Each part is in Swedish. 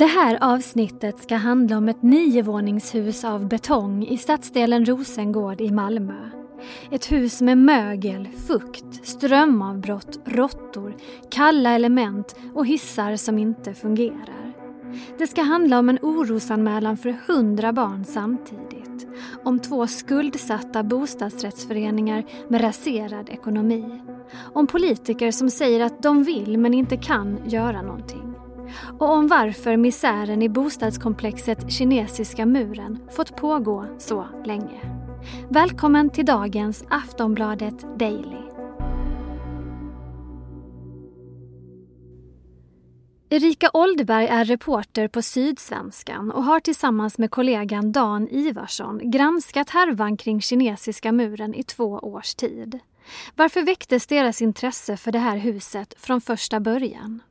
Det här avsnittet ska handla om ett niovåningshus av betong i stadsdelen Rosengård i Malmö. Ett hus med mögel, fukt, strömavbrott, råttor, kalla element och hissar som inte fungerar. Det ska handla om en orosanmälan för hundra barn samtidigt. Om två skuldsatta bostadsrättsföreningar med raserad ekonomi. Om politiker som säger att de vill men inte kan göra någonting och om varför misären i bostadskomplexet Kinesiska muren fått pågå så länge. Välkommen till dagens Aftonbladet Daily. Erika Oldberg är reporter på Sydsvenskan och har tillsammans med kollegan Dan Ivarsson granskat härvan kring Kinesiska muren i två års tid. Varför väcktes deras intresse för det här huset från första början?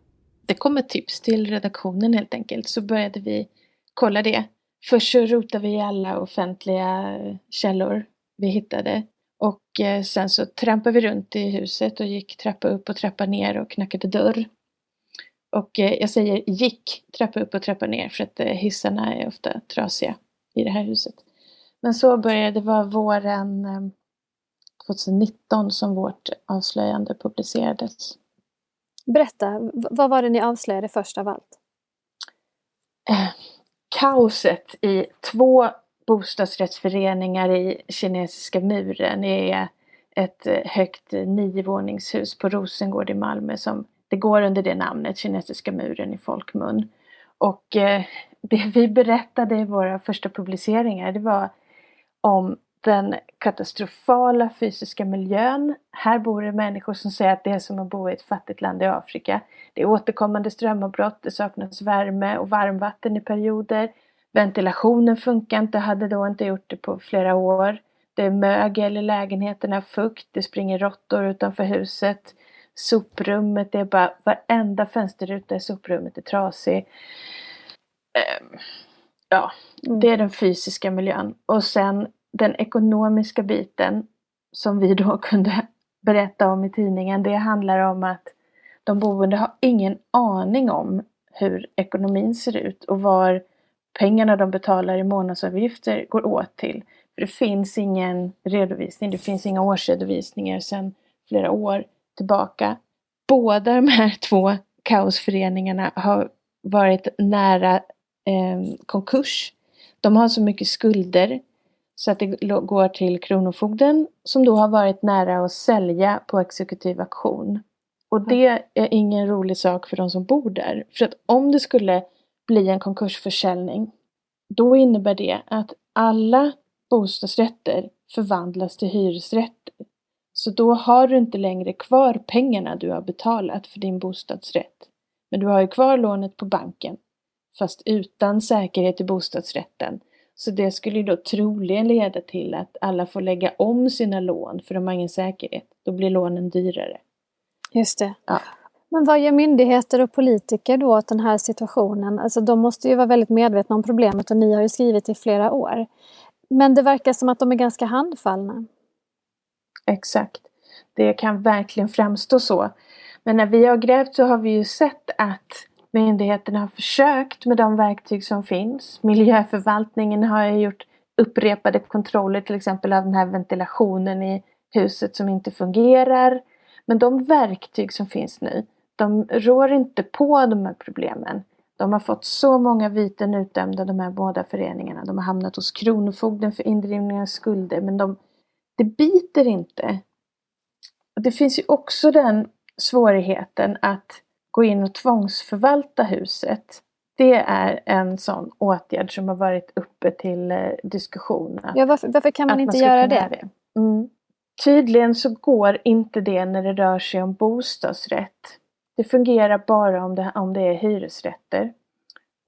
Det kom ett tips till redaktionen helt enkelt. Så började vi kolla det. Först så rotade vi i alla offentliga källor vi hittade. Och eh, sen så trampade vi runt i huset och gick trappa upp och trappa ner och knackade dörr. Och eh, jag säger gick trappa upp och trappa ner för att eh, hissarna är ofta trasiga i det här huset. Men så började det vara våren 2019 som vårt avslöjande publicerades. Berätta, vad var det ni avslöjade först av allt? Eh, kaoset i två bostadsrättsföreningar i Kinesiska muren är ett eh, högt niovåningshus på Rosengård i Malmö som det går under det namnet, Kinesiska muren i folkmun. Och eh, det vi berättade i våra första publiceringar det var om den katastrofala fysiska miljön. Här bor det människor som säger att det är som att bo i ett fattigt land i Afrika. Det är återkommande strömavbrott, det saknas värme och varmvatten i perioder. Ventilationen funkar inte, hade då inte gjort det på flera år. Det är mögel i lägenheterna, fukt, det springer råttor utanför huset. Soprummet, det är bara varenda fönsterruta i soprummet är trasig. Ehm, ja, det är den fysiska miljön. Och sen den ekonomiska biten som vi då kunde berätta om i tidningen, det handlar om att de boende har ingen aning om hur ekonomin ser ut och var pengarna de betalar i månadsavgifter går åt till. För det finns ingen redovisning, det finns inga årsredovisningar sedan flera år tillbaka. Båda de här två kaosföreningarna har varit nära eh, konkurs. De har så mycket skulder så att det går till Kronofogden som då har varit nära att sälja på exekutiv auktion. Och det är ingen rolig sak för de som bor där. För att om det skulle bli en konkursförsäljning då innebär det att alla bostadsrätter förvandlas till hyresrätter. Så då har du inte längre kvar pengarna du har betalat för din bostadsrätt. Men du har ju kvar lånet på banken. Fast utan säkerhet i bostadsrätten. Så det skulle då troligen leda till att alla får lägga om sina lån för de har ingen säkerhet. Då blir lånen dyrare. Just det. Ja. Men vad gör myndigheter och politiker då åt den här situationen? Alltså de måste ju vara väldigt medvetna om problemet och ni har ju skrivit i flera år. Men det verkar som att de är ganska handfallna. Exakt. Det kan verkligen framstå så. Men när vi har grävt så har vi ju sett att Myndigheterna har försökt med de verktyg som finns. Miljöförvaltningen har gjort upprepade kontroller till exempel av den här ventilationen i huset som inte fungerar. Men de verktyg som finns nu, de rår inte på de här problemen. De har fått så många viten utdömda de här båda föreningarna. De har hamnat hos Kronofogden för indrivning av skulder men de, det biter inte. Det finns ju också den svårigheten att gå in och tvångsförvalta huset. Det är en sån åtgärd som har varit uppe till eh, diskussion. ja, varför, varför, kan man inte man göra det? det. Mm. Tydligen så går inte det när det rör sig om bostadsrätt. Det fungerar bara om det, om det är hyresrätter.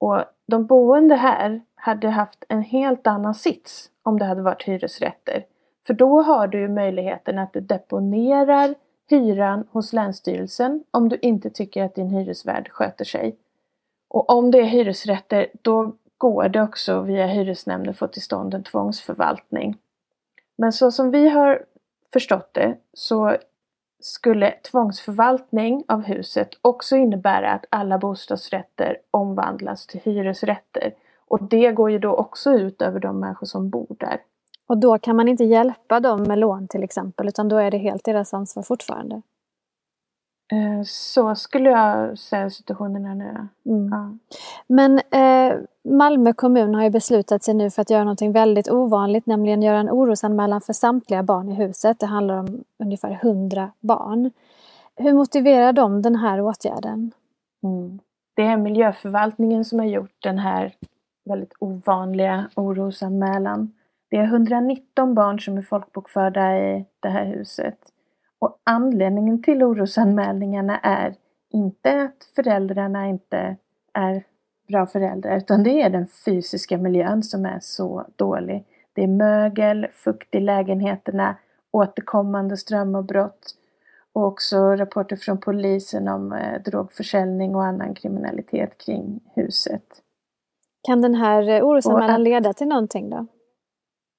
Och de boende här hade haft en helt annan sits om det hade varit hyresrätter. För då har du möjligheten att du deponerar hyran hos Länsstyrelsen om du inte tycker att din hyresvärd sköter sig. Och om det är hyresrätter då går det också via hyresnämnden att få till stånd en tvångsförvaltning. Men så som vi har förstått det så skulle tvångsförvaltning av huset också innebära att alla bostadsrätter omvandlas till hyresrätter. Och det går ju då också ut över de människor som bor där. Och då kan man inte hjälpa dem med lån till exempel, utan då är det helt deras ansvar fortfarande? Eh, så skulle jag säga situationen är nu. Mm. Ja. Men eh, Malmö kommun har ju beslutat sig nu för att göra något väldigt ovanligt, nämligen göra en orosanmälan för samtliga barn i huset. Det handlar om ungefär 100 barn. Hur motiverar de den här åtgärden? Mm. Det är miljöförvaltningen som har gjort den här väldigt ovanliga orosanmälan. Det är 119 barn som är folkbokförda i det här huset. Och anledningen till orosanmälningarna är inte att föräldrarna inte är bra föräldrar utan det är den fysiska miljön som är så dålig. Det är mögel, fukt i lägenheterna, återkommande strömavbrott och också rapporter från polisen om eh, drogförsäljning och annan kriminalitet kring huset. Kan den här eh, orosanmälan leda till någonting då?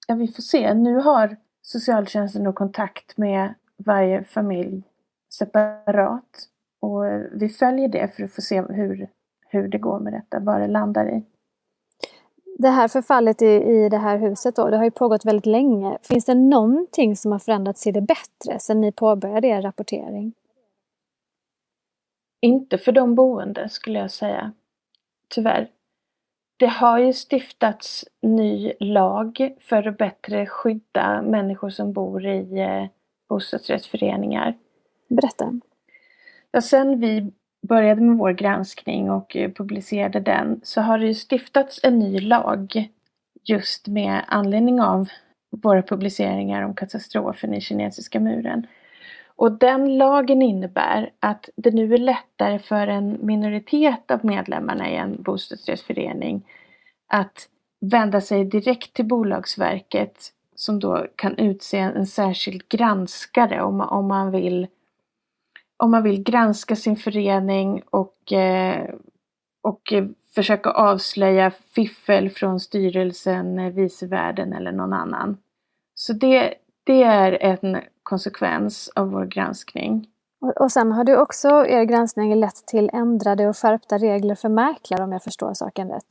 Ja, vi får se. Nu har socialtjänsten då kontakt med varje familj separat. Och vi följer det för att få se hur, hur det går med detta, vad det landar i. Det här förfallet i, i det här huset då, det har ju pågått väldigt länge. Finns det någonting som har förändrats till det bättre sedan ni påbörjade er rapportering? Inte för de boende skulle jag säga. Tyvärr. Det har ju stiftats ny lag för att bättre skydda människor som bor i eh, bostadsrättsföreningar. Berätta. Ja, sen vi började med vår granskning och eh, publicerade den så har det ju stiftats en ny lag just med anledning av våra publiceringar om katastrofen i kinesiska muren. Och den lagen innebär att det nu är lättare för en minoritet av medlemmarna i en bostadsrättsförening att vända sig direkt till Bolagsverket som då kan utse en särskild granskare om, om man vill om man vill granska sin förening och, eh, och försöka avslöja fiffel från styrelsen, eh, vicevärden eller någon annan. Så det, det är en konsekvens av vår granskning. Och, och sen har du också, er granskning lett till ändrade och skärpta regler för mäklare om jag förstår saken rätt?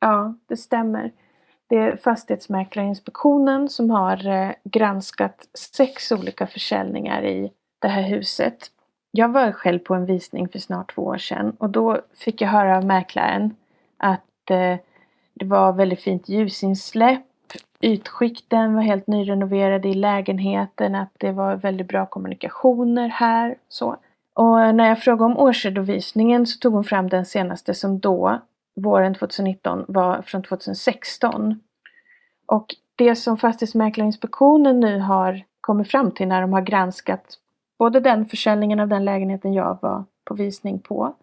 Ja, det stämmer. Det är Fastighetsmäklarinspektionen som har eh, granskat sex olika försäljningar i det här huset. Jag var själv på en visning för snart två år sedan och då fick jag höra av mäklaren att eh, det var väldigt fint ljusinsläpp, ytskikten var helt nyrenoverade i lägenheten, att det var väldigt bra kommunikationer här. Så. Och när jag frågade om årsredovisningen så tog hon fram den senaste som då våren 2019 var från 2016. Och det som Fastighetsmäklarinspektionen nu har kommit fram till när de har granskat både den försäljningen av den lägenheten jag var på visning på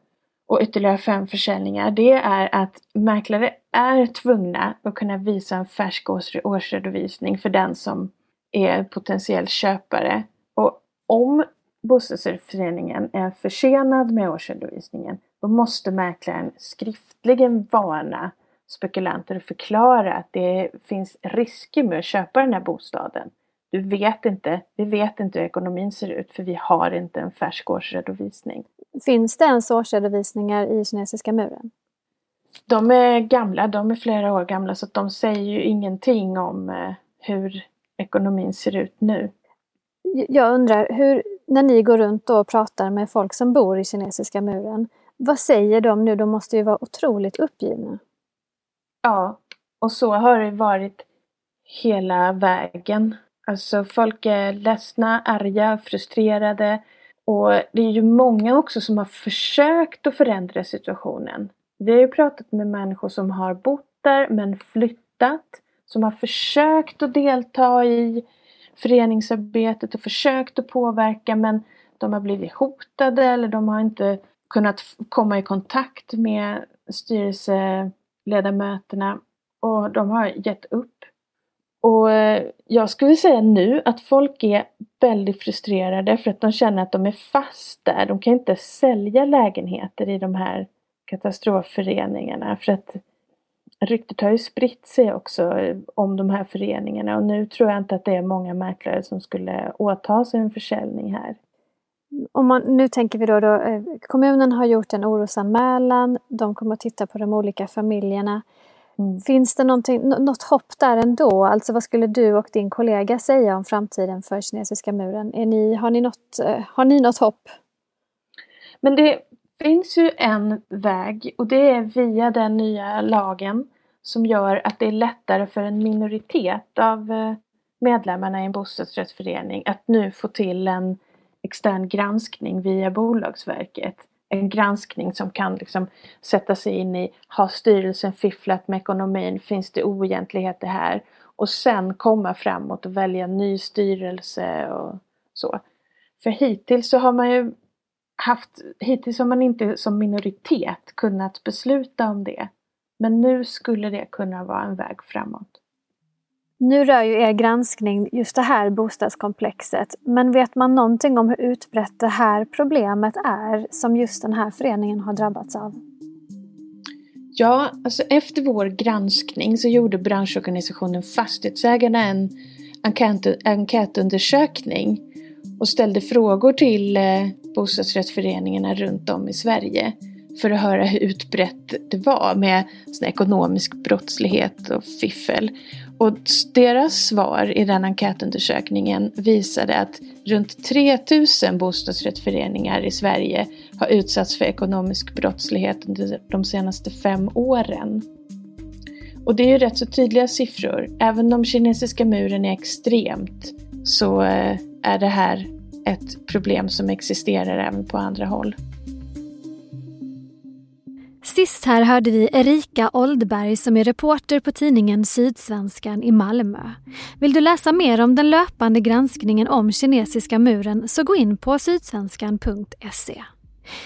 och ytterligare fem försäljningar, det är att mäklare är tvungna att kunna visa en färsk årsredovisning för den som är potentiell köpare. Och om bostadsrättsföreningen är försenad med årsredovisningen, då måste mäklaren skriftligen varna spekulanter och förklara att det finns risker med att köpa den här bostaden. Du vet inte, vi vet inte hur ekonomin ser ut för vi har inte en färsk årsredovisning. Finns det ens årsredovisningar i kinesiska muren? De är gamla, de är flera år gamla så de säger ju ingenting om eh, hur ekonomin ser ut nu. Jag undrar, hur, när ni går runt och pratar med folk som bor i kinesiska muren, vad säger de nu? De måste ju vara otroligt uppgivna. Ja, och så har det varit hela vägen. Alltså folk är ledsna, arga, frustrerade. Och det är ju många också som har försökt att förändra situationen. Vi har ju pratat med människor som har bott där men flyttat. Som har försökt att delta i föreningsarbetet och försökt att påverka men de har blivit hotade eller de har inte kunnat komma i kontakt med styrelseledamöterna och de har gett upp. Och eh, jag skulle säga nu att folk är väldigt frustrerade för att de känner att de är fast där. De kan inte sälja lägenheter i de här katastrofföreningarna för att ryktet har ju spritt sig också om de här föreningarna och nu tror jag inte att det är många mäklare som skulle åta sig en försäljning här. om man, nu tänker vi då, då, eh, kommunen har gjort en orosanmälan, de kommer att titta på de olika familjerna. Mm. Finns det något hopp där ändå? Alltså vad skulle du och din kollega säga om framtiden för kinesiska muren? Ni, har, ni något, eh, har ni något hopp? Men det finns ju en väg och det är via den nya lagen som gör att det är lättare för en minoritet av eh, medlemmarna i en bostadsrättsförening att nu få till en extern granskning via Bolagsverket. En granskning som kan liksom sätta sig in i, har styrelsen fifflat med ekonomin, finns det oegentligheter här? Och sen komma framåt och välja ny styrelse och så. För hittills så har man ju haft, hittills har man inte som minoritet kunnat besluta om det. Men nu skulle det kunna vara en väg framåt. Nu rör ju er granskning just det här bostadskomplexet, men vet man någonting om hur utbrett det här problemet är som just den här föreningen har drabbats av? Ja, alltså efter vår granskning så gjorde branschorganisationen Fastighetsägarna en enkätundersökning och ställde frågor till eh, bostadsrättsföreningarna runt om i Sverige för att höra hur utbrett det var med sån ekonomisk brottslighet och fiffel. Och deras svar i den enkätundersökningen visade att runt 3000 bostadsrättsföreningar i Sverige har utsatts för ekonomisk brottslighet under de senaste fem åren. Och det är ju rätt så tydliga siffror. Även om kinesiska muren är extremt så eh, är det här ett problem som existerar även på andra håll. Sist här hörde vi Erika Oldberg som är reporter på tidningen Sydsvenskan i Malmö. Vill du läsa mer om den löpande granskningen om kinesiska muren så gå in på sydsvenskan.se.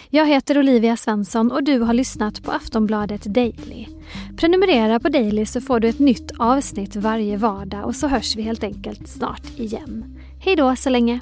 Jag heter Olivia Svensson och du har lyssnat på Aftonbladet Daily. Prenumerera på Daily så får du ett nytt avsnitt varje vardag och så hörs vi helt enkelt snart igen. Hej då så länge!